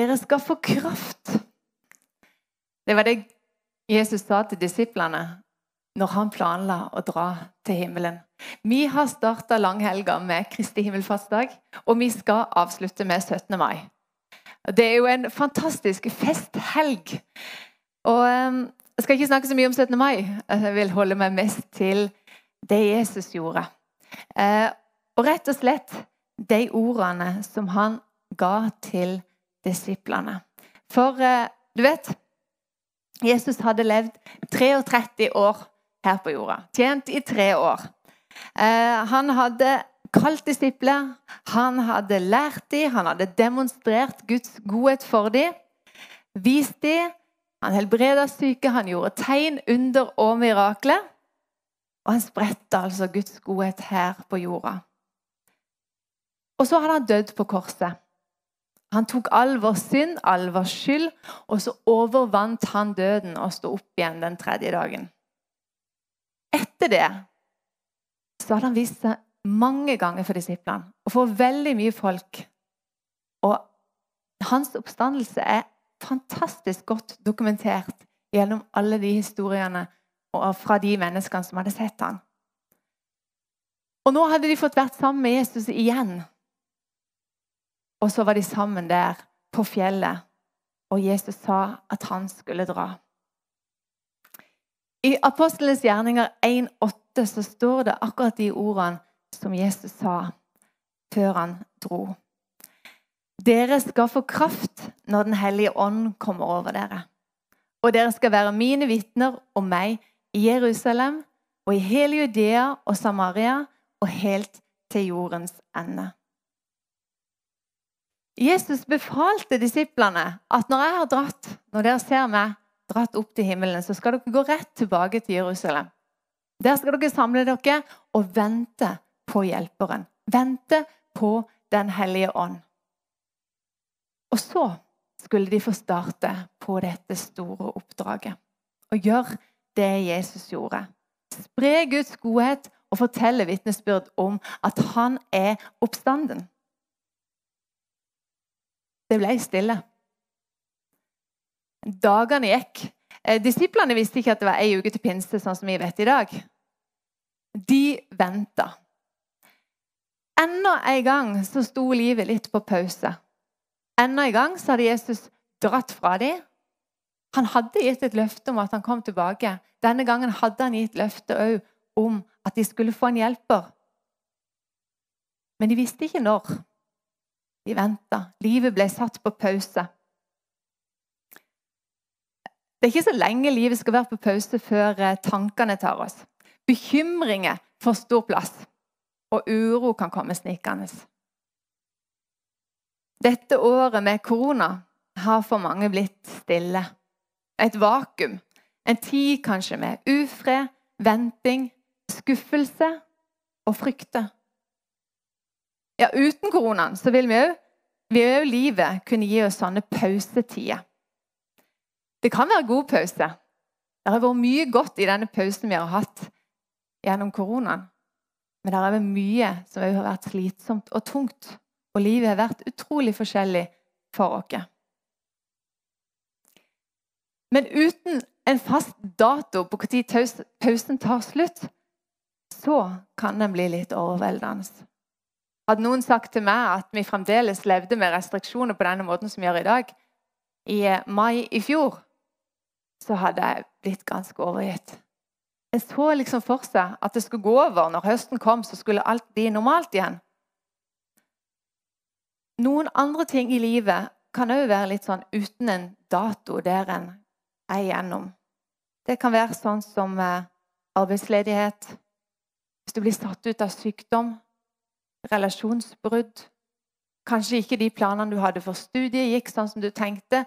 Dere skal få kraft. Det var det Jesus sa til disiplene når han planla å dra til himmelen. Vi har starta langhelga med Kristi himmelfartsdag, og vi skal avslutte med 17. mai. Det er jo en fantastisk festhelg. Og ehm, Jeg skal ikke snakke så mye om 17. mai. Jeg vil holde meg mest til det Jesus gjorde. Eh, og rett og slett de ordene som han ga til disiplene. For eh, du vet Jesus hadde levd 33 år her på jorda. Tjent i tre år. Eh, han hadde kalt disipler, han hadde lært dem, han hadde demonstrert Guds godhet for dem. Vist dem. Han helbreda syke, han gjorde tegn, under og mirakler. Og han spredte altså Guds godhet her på jorda. Og så hadde han dødd på korset. Han tok all vår synd, all vår skyld, og så overvant han døden og sto opp igjen den tredje dagen. Etter det så hadde han vist seg mange ganger for disiplene og for veldig mye folk. Og hans oppstandelse er fantastisk godt dokumentert gjennom alle de historiene og fra de menneskene som hadde sett ham. Og nå hadde de fått vært sammen med Jesus igjen. Og så var de sammen der på fjellet, og Jesus sa at han skulle dra. I Apostlenes gjerninger 1,8 så står det akkurat de ordene som Jesus sa før han dro. Dere skal få kraft når Den hellige ånd kommer over dere. Og dere skal være mine vitner om meg i Jerusalem og i hele Judea og Samaria og helt til jordens ende. Jesus befalte disiplene at når jeg har dratt, når dere ser meg dratt opp til himmelen, så skal dere gå rett tilbake til Jerusalem. Der skal dere samle dere og vente på Hjelperen. Vente på Den hellige ånd. Og så skulle de få starte på dette store oppdraget. Og gjøre det Jesus gjorde. Spre Guds godhet og fortelle vitnesbyrd om at han er oppstanden. Det ble stille. Dagene gikk. Eh, disiplene visste ikke at det var ei uke til pinse, sånn som vi vet i dag. De venta. Enda en gang så sto livet litt på pause. Enda en gang så hadde Jesus dratt fra dem. Han hadde gitt et løfte om at han kom tilbake. Denne gangen hadde han gitt løfte òg om at de skulle få en hjelper. Men de visste ikke når. De venta. Livet ble satt på pause. Det er ikke så lenge livet skal være på pause før eh, tankene tar oss. Bekymringer får stor plass og uro kan komme snikende. Dette året med korona har for mange blitt stille. Et vakuum. En tid kanskje med ufred, venting, skuffelse og frykte. Ja, uten koronaen så vil vi òg vi òg livet kunne gi oss sånne pausetider. Det kan være god pause. Det har vært mye godt i denne pausen vi har hatt gjennom koronaen. Men det har vært mye som har vært slitsomt og tungt. Og livet har vært utrolig forskjellig for oss. Men uten en fast dato på når pausen tar slutt, så kan den bli litt overveldende. Hadde noen sagt til meg at vi fremdeles levde med restriksjoner på denne måten som vi gjør i dag, i mai i fjor, så hadde jeg blitt ganske overgitt. Jeg så liksom for seg at det skulle gå over. Når høsten kom, så skulle alt bli normalt igjen. Noen andre ting i livet kan òg være litt sånn uten en dato der en er igjennom. Det kan være sånn som eh, arbeidsledighet, hvis du blir satt ut av sykdom, relasjonsbrudd Kanskje ikke de planene du hadde for studiet, gikk sånn som du tenkte,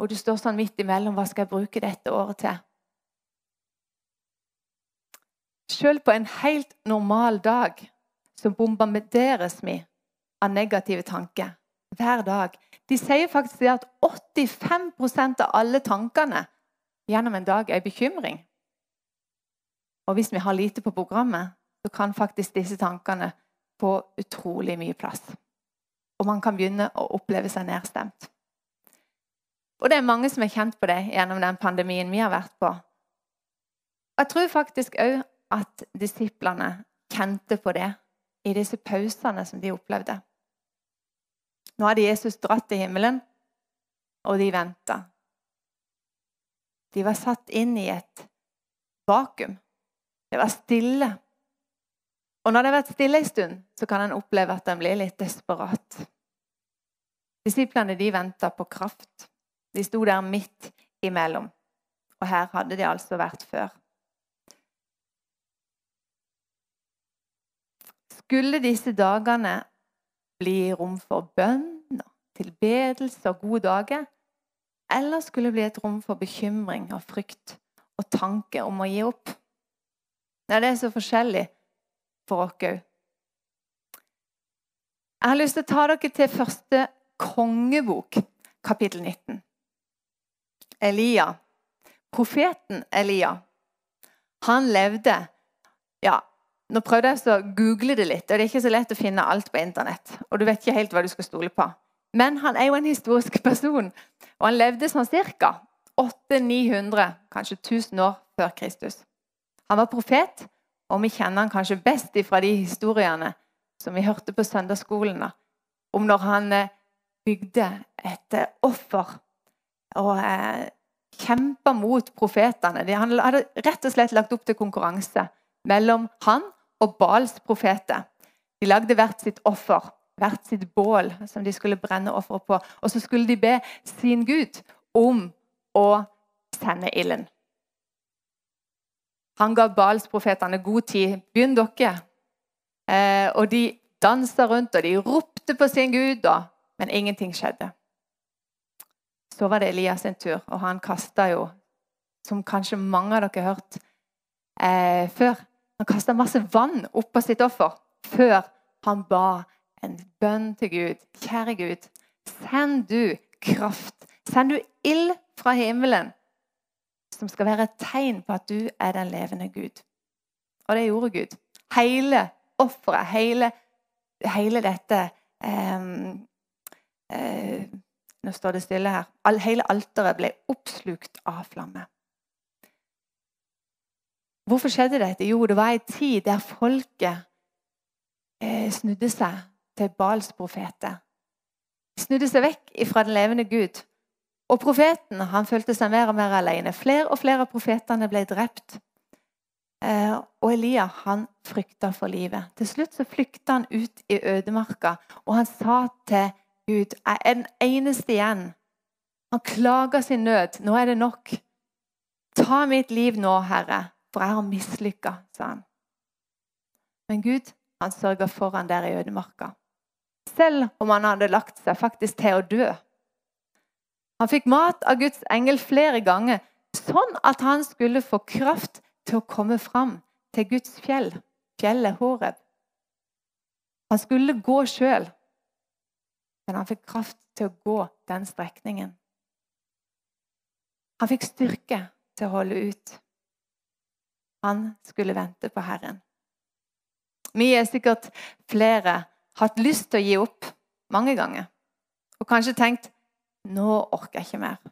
og du står sånn midt imellom. Hva skal jeg bruke dette året til? Selv på en helt normal dag så bombarderes vi av negative tanker hver dag. De sier faktisk at 85% av alle tankene gjennom en dag er bekymring. Og hvis vi har lite på programmet, så kan faktisk disse tankene få utrolig mye plass. Og man kan begynne å oppleve seg nedstemt. Og det er mange som har kjent på det gjennom den pandemien vi har vært på. Og Jeg tror faktisk òg at disiplene kjente på det i disse pausene som de opplevde. Nå hadde Jesus dratt til himmelen, og de venta. De var satt inn i et vakuum. Det var stille. Og når det har vært stille en stund, så kan en oppleve at en blir litt desperat. Disiplene de venta på kraft. De sto der midt imellom. Og her hadde de altså vært før. Skulle disse dagene bli rom for bønn, tilbedelse og gode dager? Eller skulle det bli et rom for bekymring og frykt og tanke om å gi opp? Det er så forskjellig for oss òg. Jeg har lyst til å ta dere til første kongebok, kapittel 19. Elia, profeten Elia, han levde Ja, nå prøvde jeg å google det litt, og det er ikke så lett å finne alt på internett. Og du vet ikke helt hva du skal stole på. Men han er jo en historisk person, og han levde sånn ca. 800-900, kanskje 1000 år før Kristus. Han var profet, og vi kjenner han kanskje best fra de historiene som vi hørte på søndagsskolen, om når han eh, bygde et eh, offer og eh, kjempa mot profetene. Han hadde rett og slett lagt opp til konkurranse mellom han og Bals profeter. De lagde hvert sitt offer, hvert sitt bål som de skulle brenne offer på. Og så skulle de be sin Gud om å sende ilden. Han ga Bals-profetene god tid. Begynn dere. Eh, og de dansa rundt, og de ropte på sin Gud, men ingenting skjedde. Så var det Elias sin tur, og han kasta jo, som kanskje mange av dere har hørt eh, før Han kasta masse vann oppå sitt offer før han ba en bønn til Gud. Kjære Gud, send du kraft. Send du ild fra himmelen som skal være et tegn på at du er den levende Gud. Og det gjorde Gud. Hele offeret, hele, hele dette eh, eh, nå står det stille her. Hele alteret ble oppslukt av flamme. Hvorfor skjedde dette? Jo, det var en tid der folket eh, snudde seg til Bals profeter. De snudde seg vekk fra den levende Gud. Og profeten han følte seg mer og mer alene. Flere og flere av profetene ble drept. Eh, og Elia han frykta for livet. Til slutt så flykta han ut i ødemarka, og han sa til Gud, jeg er den eneste igjen. Han klager sin nød. Nå er det nok. Ta mitt liv nå, Herre, for jeg har mislykka, sa han. Men Gud han sørga for han der i ødemarka. Selv om han hadde lagt seg faktisk til å dø. Han fikk mat av Guds engel flere ganger, sånn at han skulle få kraft til å komme fram til Guds fjell, fjellet Horeb. Han skulle gå sjøl. Men han fikk kraft til å gå den strekningen. Han fikk styrke til å holde ut. Han skulle vente på Herren. Vi er sikkert flere hatt lyst til å gi opp mange ganger. Og kanskje tenkt 'Nå orker jeg ikke mer'.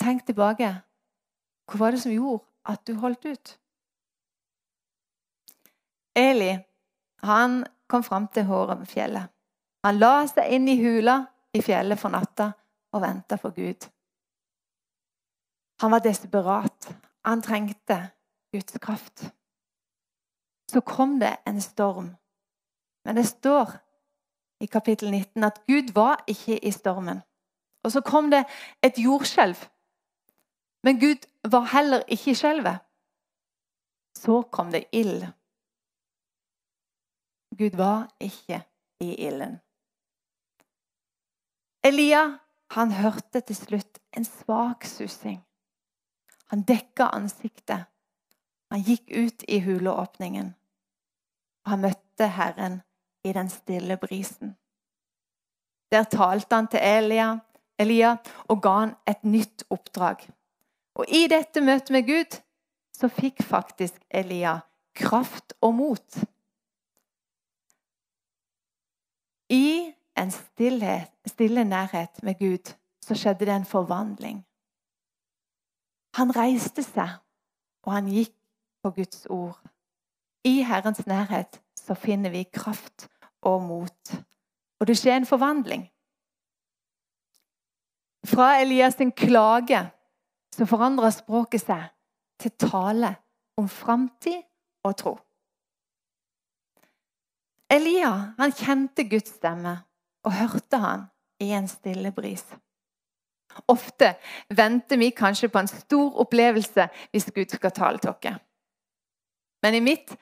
Tenk tilbake. Hva var det som gjorde at du holdt ut? Eli han kom fram til Håremfjellet. Han la seg inn i hula i fjellet for natta og venta på Gud. Han var desperat. Han trengte Guds kraft. Så kom det en storm. Men det står i kapittel 19 at Gud var ikke i stormen. Og så kom det et jordskjelv. Men Gud var heller ikke i skjelvet. Så kom det ild. Gud var ikke i ilden. Elia han hørte til slutt en svak sussing. Han dekka ansiktet. Han gikk ut i huleåpningen. Og han møtte Herren i den stille brisen. Der talte han til Elia, Elia og ga han et nytt oppdrag. Og I dette møtet med Gud så fikk faktisk Elia kraft og mot. I en stille, stille nærhet med Gud så skjedde det en forvandling. Han reiste seg, og han gikk på Guds ord. I Herrens nærhet så finner vi kraft og mot. Og det skjer en forvandling. Fra Elias sin klage så forandrer språket seg til tale om framtid og tro. Elia han kjente Guds stemme og hørte han i en stille bris. Ofte venter vi kanskje på en stor opplevelse hvis Gud skal tale til oss. Men i mitt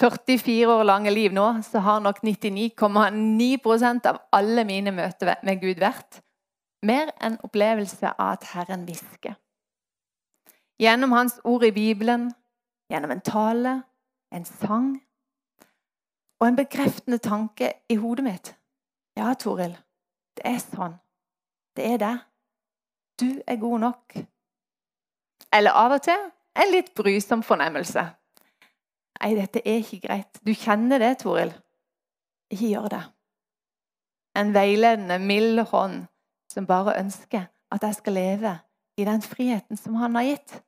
44 år lange liv nå så har nok 99,9% av alle mine møter med Gud vært mer enn opplevelse av at Herren hvisker. Gjennom Hans ord i Bibelen, gjennom en tale, en sang og en bekreftende tanke i hodet mitt. Ja, Toril, det er sånn. Det er det. Du er god nok. Eller av og til en litt brysom fornemmelse. Nei, dette er ikke greit. Du kjenner det, Toril. Ikke gjør det. En veiledende, mild hånd som bare ønsker at jeg skal leve i den friheten som han har gitt.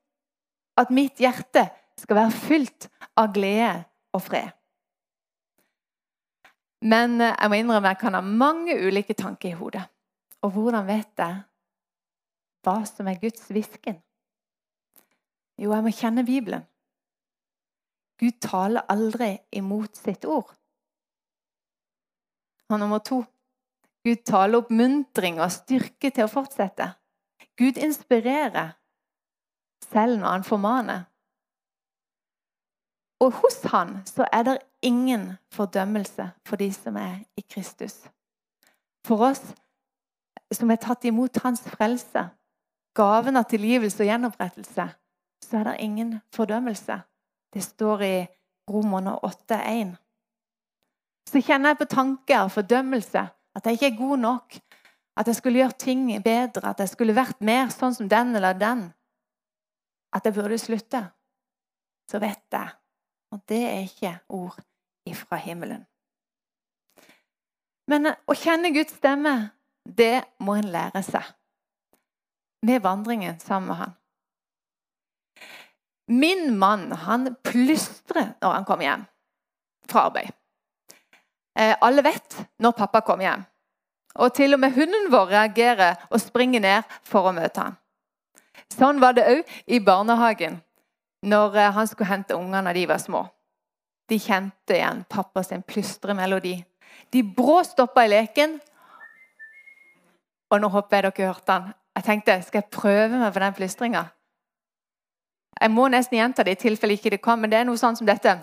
At mitt hjerte skal være fylt av glede og fred. Men eh, jeg må innrømme jeg kan ha mange ulike tanker i hodet. Og hvordan vet jeg hva som er Guds hvisken? Jo, jeg må kjenne Bibelen. Gud taler aldri imot sitt ord. Og nummer to Gud taler oppmuntring og styrke til å fortsette. Gud inspirerer selv når han formaner. Og hos han så er det ingen fordømmelse for de som er i Kristus. For oss som er tatt imot hans frelse, gaven av tilgivelse og gjenopprettelse, så er det ingen fordømmelse. Det står i Romerne 8,1. Så kjenner jeg på tanker og fordømmelse, at jeg ikke er god nok. At jeg skulle gjøre ting bedre, at jeg skulle vært mer sånn som den eller den. At jeg burde slutte. Så vet jeg og det er ikke ord ifra himmelen. Men å kjenne Guds stemme, det må en lære seg. Med vandringen sammen med han. Min mann han plystrer når han kommer hjem fra arbeid. Eh, alle vet når pappa kommer hjem. Og til og med hunden vår reagerer og springer ned for å møte ham. Sånn var det òg i barnehagen når eh, han skulle hente ungene da de var små. De kjente igjen pappa sin plystremelodi. De brå stoppa i leken. Og nå håper jeg dere hørte han. Jeg tenkte skal jeg prøve meg på den plystringa. Jeg må nesten gjenta det i tilfelle ikke det kom, men det er noe sånn som dette.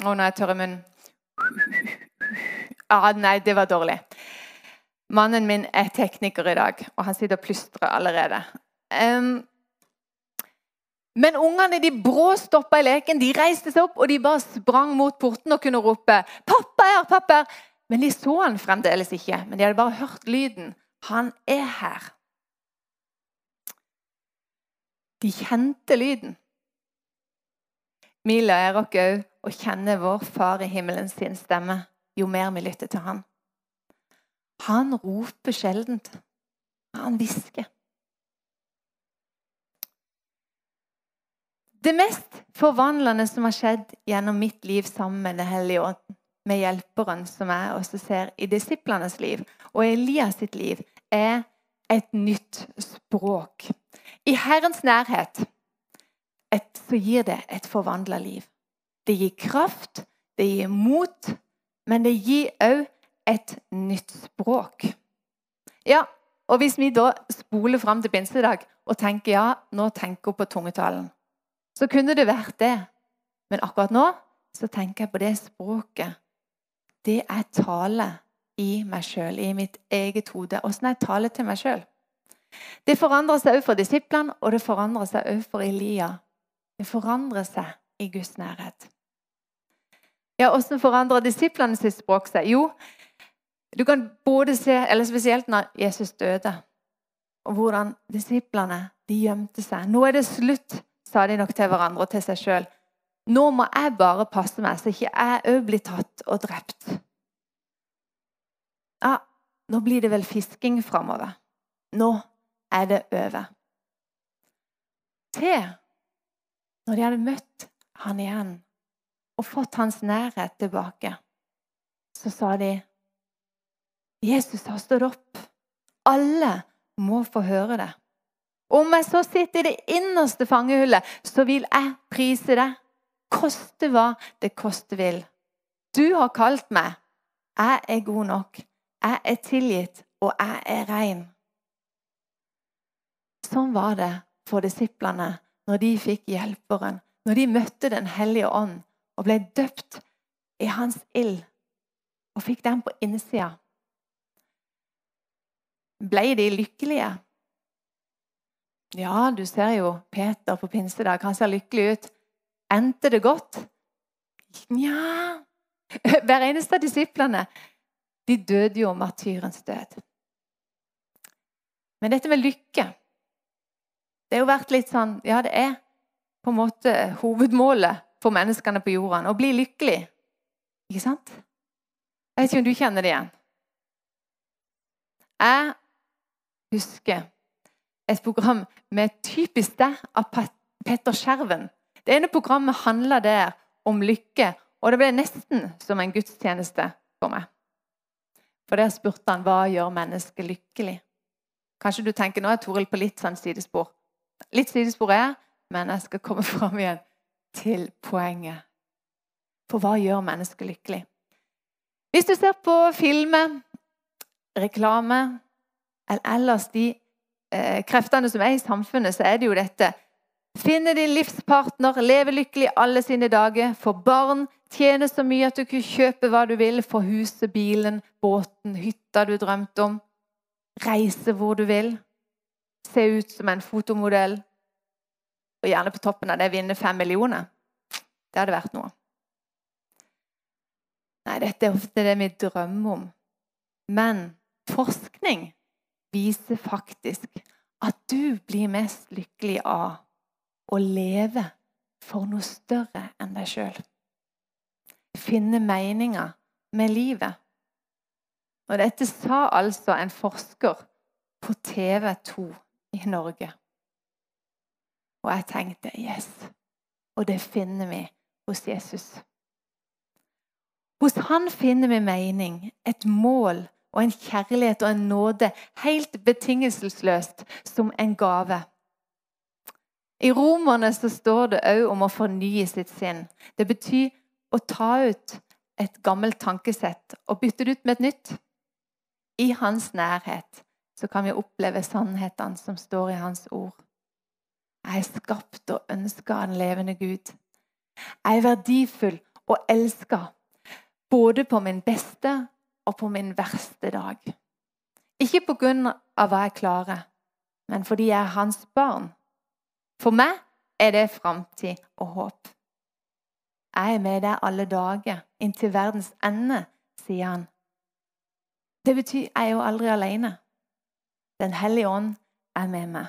Å, nå er jeg tørr i munnen. Ah, nei, det var dårlig. Mannen min er tekniker i dag, og han sitter og plystrer allerede. Um, men ungene de brå stoppa i leken. De reiste seg opp og de bare sprang mot porten og kunne rope 'Pappa er pappa er!' Men de så han fremdeles ikke. Men de hadde bare hørt lyden. Han er her. De kjente lyden. Mila er oss òg å kjenne vår Far i himmelen sin stemme jo mer vi lytter til han. Han roper sjeldent. Han hvisker. Det mest forvandlende som har skjedd gjennom mitt liv sammen med Den hellige ånd, med hjelperen som jeg også ser i disiplenes liv og Elias sitt liv, er et nytt språk. I Herrens nærhet et, så gir det et forvandla liv. Det gir kraft, det gir mot, men det gir òg et nytt språk. Ja, og Hvis vi da spoler fram til pinsedag og tenker ja, nå tenker hun på tungetalen så kunne det vært det. Men akkurat nå så tenker jeg på det språket. Det er tale i meg sjøl, i mitt eget hode. Åssen jeg taler til meg sjøl. Det forandrer seg òg for disiplene, og det forandrer seg òg for Elia. Det forandrer seg i Guds nærhet. Ja, Åssen forandrer disiplene sitt språk seg? Jo, du kan både se, eller spesielt når Jesus døde, og hvordan disiplene de gjemte seg. Nå er det slutt sa de nok til hverandre og til seg sjøl. Nå må jeg bare passe meg, så ikke jeg òg blir tatt og drept. Ja, nå blir det vel fisking framover. Nå er det over. Til når de hadde møtt han igjen og fått hans nærhet tilbake, så sa de Jesus har stått opp. Alle må få høre det. Om jeg så sitter i det innerste fangehullet, så vil jeg prise det. Koste hva det koste vil. Du har kalt meg. Jeg er god nok. Jeg er tilgitt, og jeg er rein. Sånn var det for disiplene når de fikk hjelperen, når de møtte Den hellige ånd og ble døpt i hans ild og fikk den på innsida. Ble de lykkelige? Ja, du ser jo Peter på pinsedag. Han ser lykkelig ut. Endte det godt? Nja Hver eneste av disiplene de døde jo martyrens død. Men dette med lykke Det har jo vært litt sånn Ja, det er på en måte hovedmålet for menneskene på jorden. Å bli lykkelig. Ikke sant? Jeg vet ikke om du kjenner det igjen. Jeg husker et program med typisk det av Petter Skjerven. Det ene programmet handla der om lykke, og det ble nesten som en gudstjeneste for meg. For der spurte han hva gjør mennesket lykkelig. Kanskje du tenker nå er Toril på litt sånn sidespor. Litt sidespor er men jeg skal komme fram igjen til poenget. For hva gjør mennesket lykkelig? Hvis du ser på filmer, reklame eller ellers de eh, kreftene som er i samfunnet, så er det jo dette Finne din livspartner, leve lykkelig alle sine dager, få barn, tjene så mye at du kunne kjøpe hva du vil, få huset, bilen, båten, hytta du drømte om, reise hvor du vil, se ut som en fotomodell, og gjerne på toppen av det vinne fem millioner. Det hadde vært noe. Nei, dette er ofte det vi drømmer om. Men forskning viser faktisk at du blir mest lykkelig av å leve for noe større enn deg sjøl. Finne meninger med livet. Og dette sa altså en forsker på TV2 i Norge. Og jeg tenkte yes. Og det finner vi hos Jesus. Hos han finner vi mening, et mål og en kjærlighet og en nåde helt betingelsesløst som en gave. I Romerne så står det òg om å fornye sitt sinn. Det betyr å ta ut et gammelt tankesett og bytte det ut med et nytt. I hans nærhet så kan vi oppleve sannhetene som står i hans ord. Jeg er skapt og ønska av den levende Gud. Jeg er verdifull og elska både på min beste og på min verste dag. Ikke på grunn av hva jeg klarer, men fordi jeg er hans barn. For meg er det framtid og håp. Jeg er med deg alle dager, inntil verdens ende, sier han. Det betyr jeg er jo aldri alene. Den hellige ånd er med meg.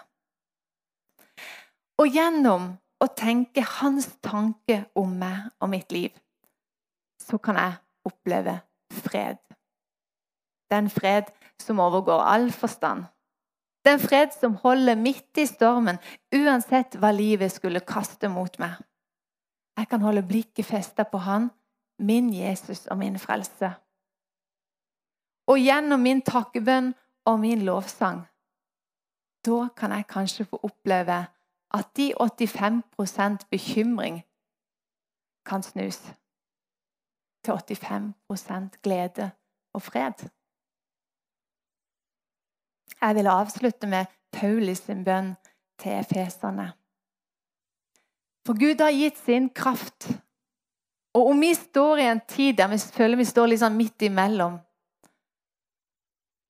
Og gjennom å tenke hans tanke om meg og mitt liv, så kan jeg oppleve fred. Den fred som overgår all forstand. Den fred som holder midt i stormen, uansett hva livet skulle kaste mot meg. Jeg kan holde blikket festa på Han, min Jesus og min frelse. Og gjennom min takkebønn og min lovsang, da kan jeg kanskje få oppleve at de 85% bekymring kan snus til 85% glede og fred. Jeg vil avslutte med Paulus sin bønn til efeserne. For Gud har gitt sin kraft. Og om vi står i en tid der vi føler vi står liksom midt imellom,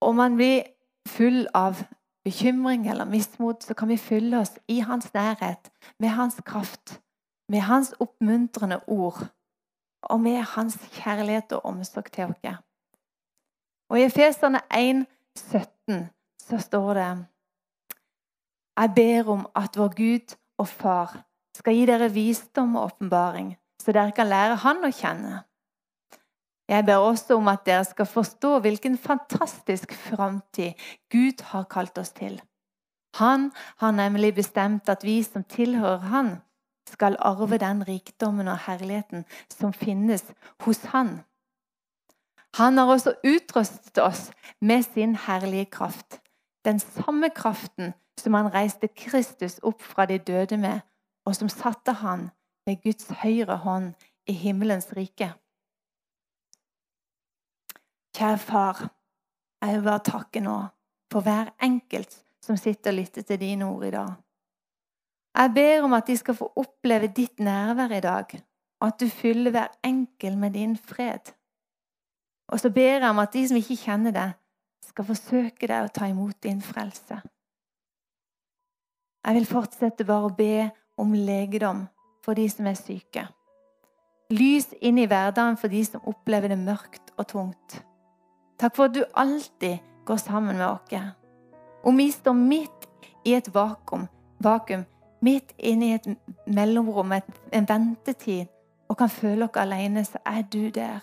og man blir full av bekymring eller mismot, så kan vi fylle oss i hans nærhet med hans kraft, med hans oppmuntrende ord og med hans kjærlighet og omsorg til oss. Og I Efeserne 1, 17 så står det Jeg ber om at vår Gud og Far skal gi dere visdom og åpenbaring, så dere kan lære Han å kjenne. Jeg ber også om at dere skal forstå hvilken fantastisk framtid Gud har kalt oss til. Han har nemlig bestemt at vi som tilhører Han, skal arve den rikdommen og herligheten som finnes hos Han. Han har også utrustet oss med sin herlige kraft. Den samme kraften som han reiste Kristus opp fra de døde med, og som satte han ved Guds høyre hånd i himmelens rike. Kjære far, jeg vil bare takke nå for hver enkelt som sitter og lytter til dine ord i dag. Jeg ber om at de skal få oppleve ditt nærvær i dag, og at du fyller hver enkel med din fred. Og så ber jeg om at de som ikke kjenner deg, skal forsøke deg å ta imot din frelse. Jeg vil fortsette bare å be om legedom for de som er syke. Lys inn i hverdagen for de som opplever det mørkt og tungt. Takk for at du alltid går sammen med oss. Om vi står midt i et vakuum, vakuum midt inne i et mellomrom, en ventetid, og kan føle oss alene, så er du der.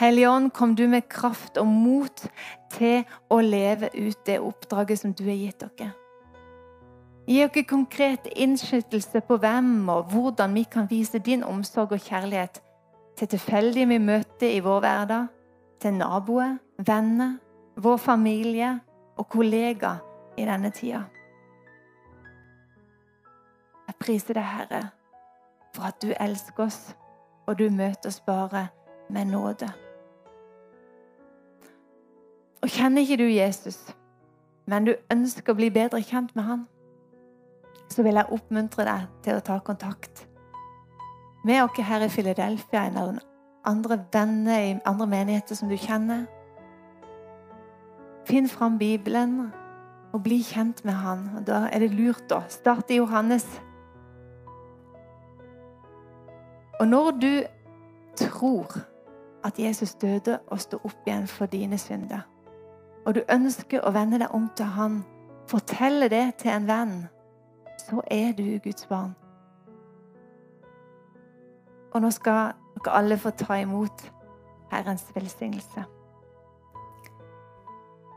Hellige Ånd, kom du med kraft og mot til å leve ut det oppdraget som du har gitt dere. Gi oss konkret innskytelse på hvem og hvordan vi kan vise din omsorg og kjærlighet til tilfeldige vi møter i vår hverdag, til naboer, venner, vår familie og kollegaer i denne tida. Jeg priser deg, Herre, for at du elsker oss, og du møter oss bare med nåde. Og kjenner ikke du Jesus, men du ønsker å bli bedre kjent med han, så vil jeg oppmuntre deg til å ta kontakt med oss her i Philadelphia eller andre venner i andre menigheter som du kjenner. Finn fram Bibelen og bli kjent med han. Og Da er det lurt å starte i Johannes. Og når du tror at Jesus døde og sto opp igjen for dine synder, og du ønsker å vende deg om til Han, fortelle det til en venn, så er du Guds barn. Og nå skal dere alle få ta imot Herrens velsignelse.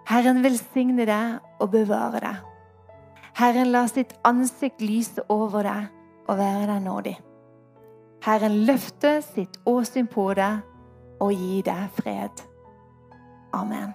Herren velsigne deg og bevare deg. Herren la sitt ansikt lyse over deg og være deg nådig. Herren løfte sitt åsyn på deg og gi deg fred. Amen.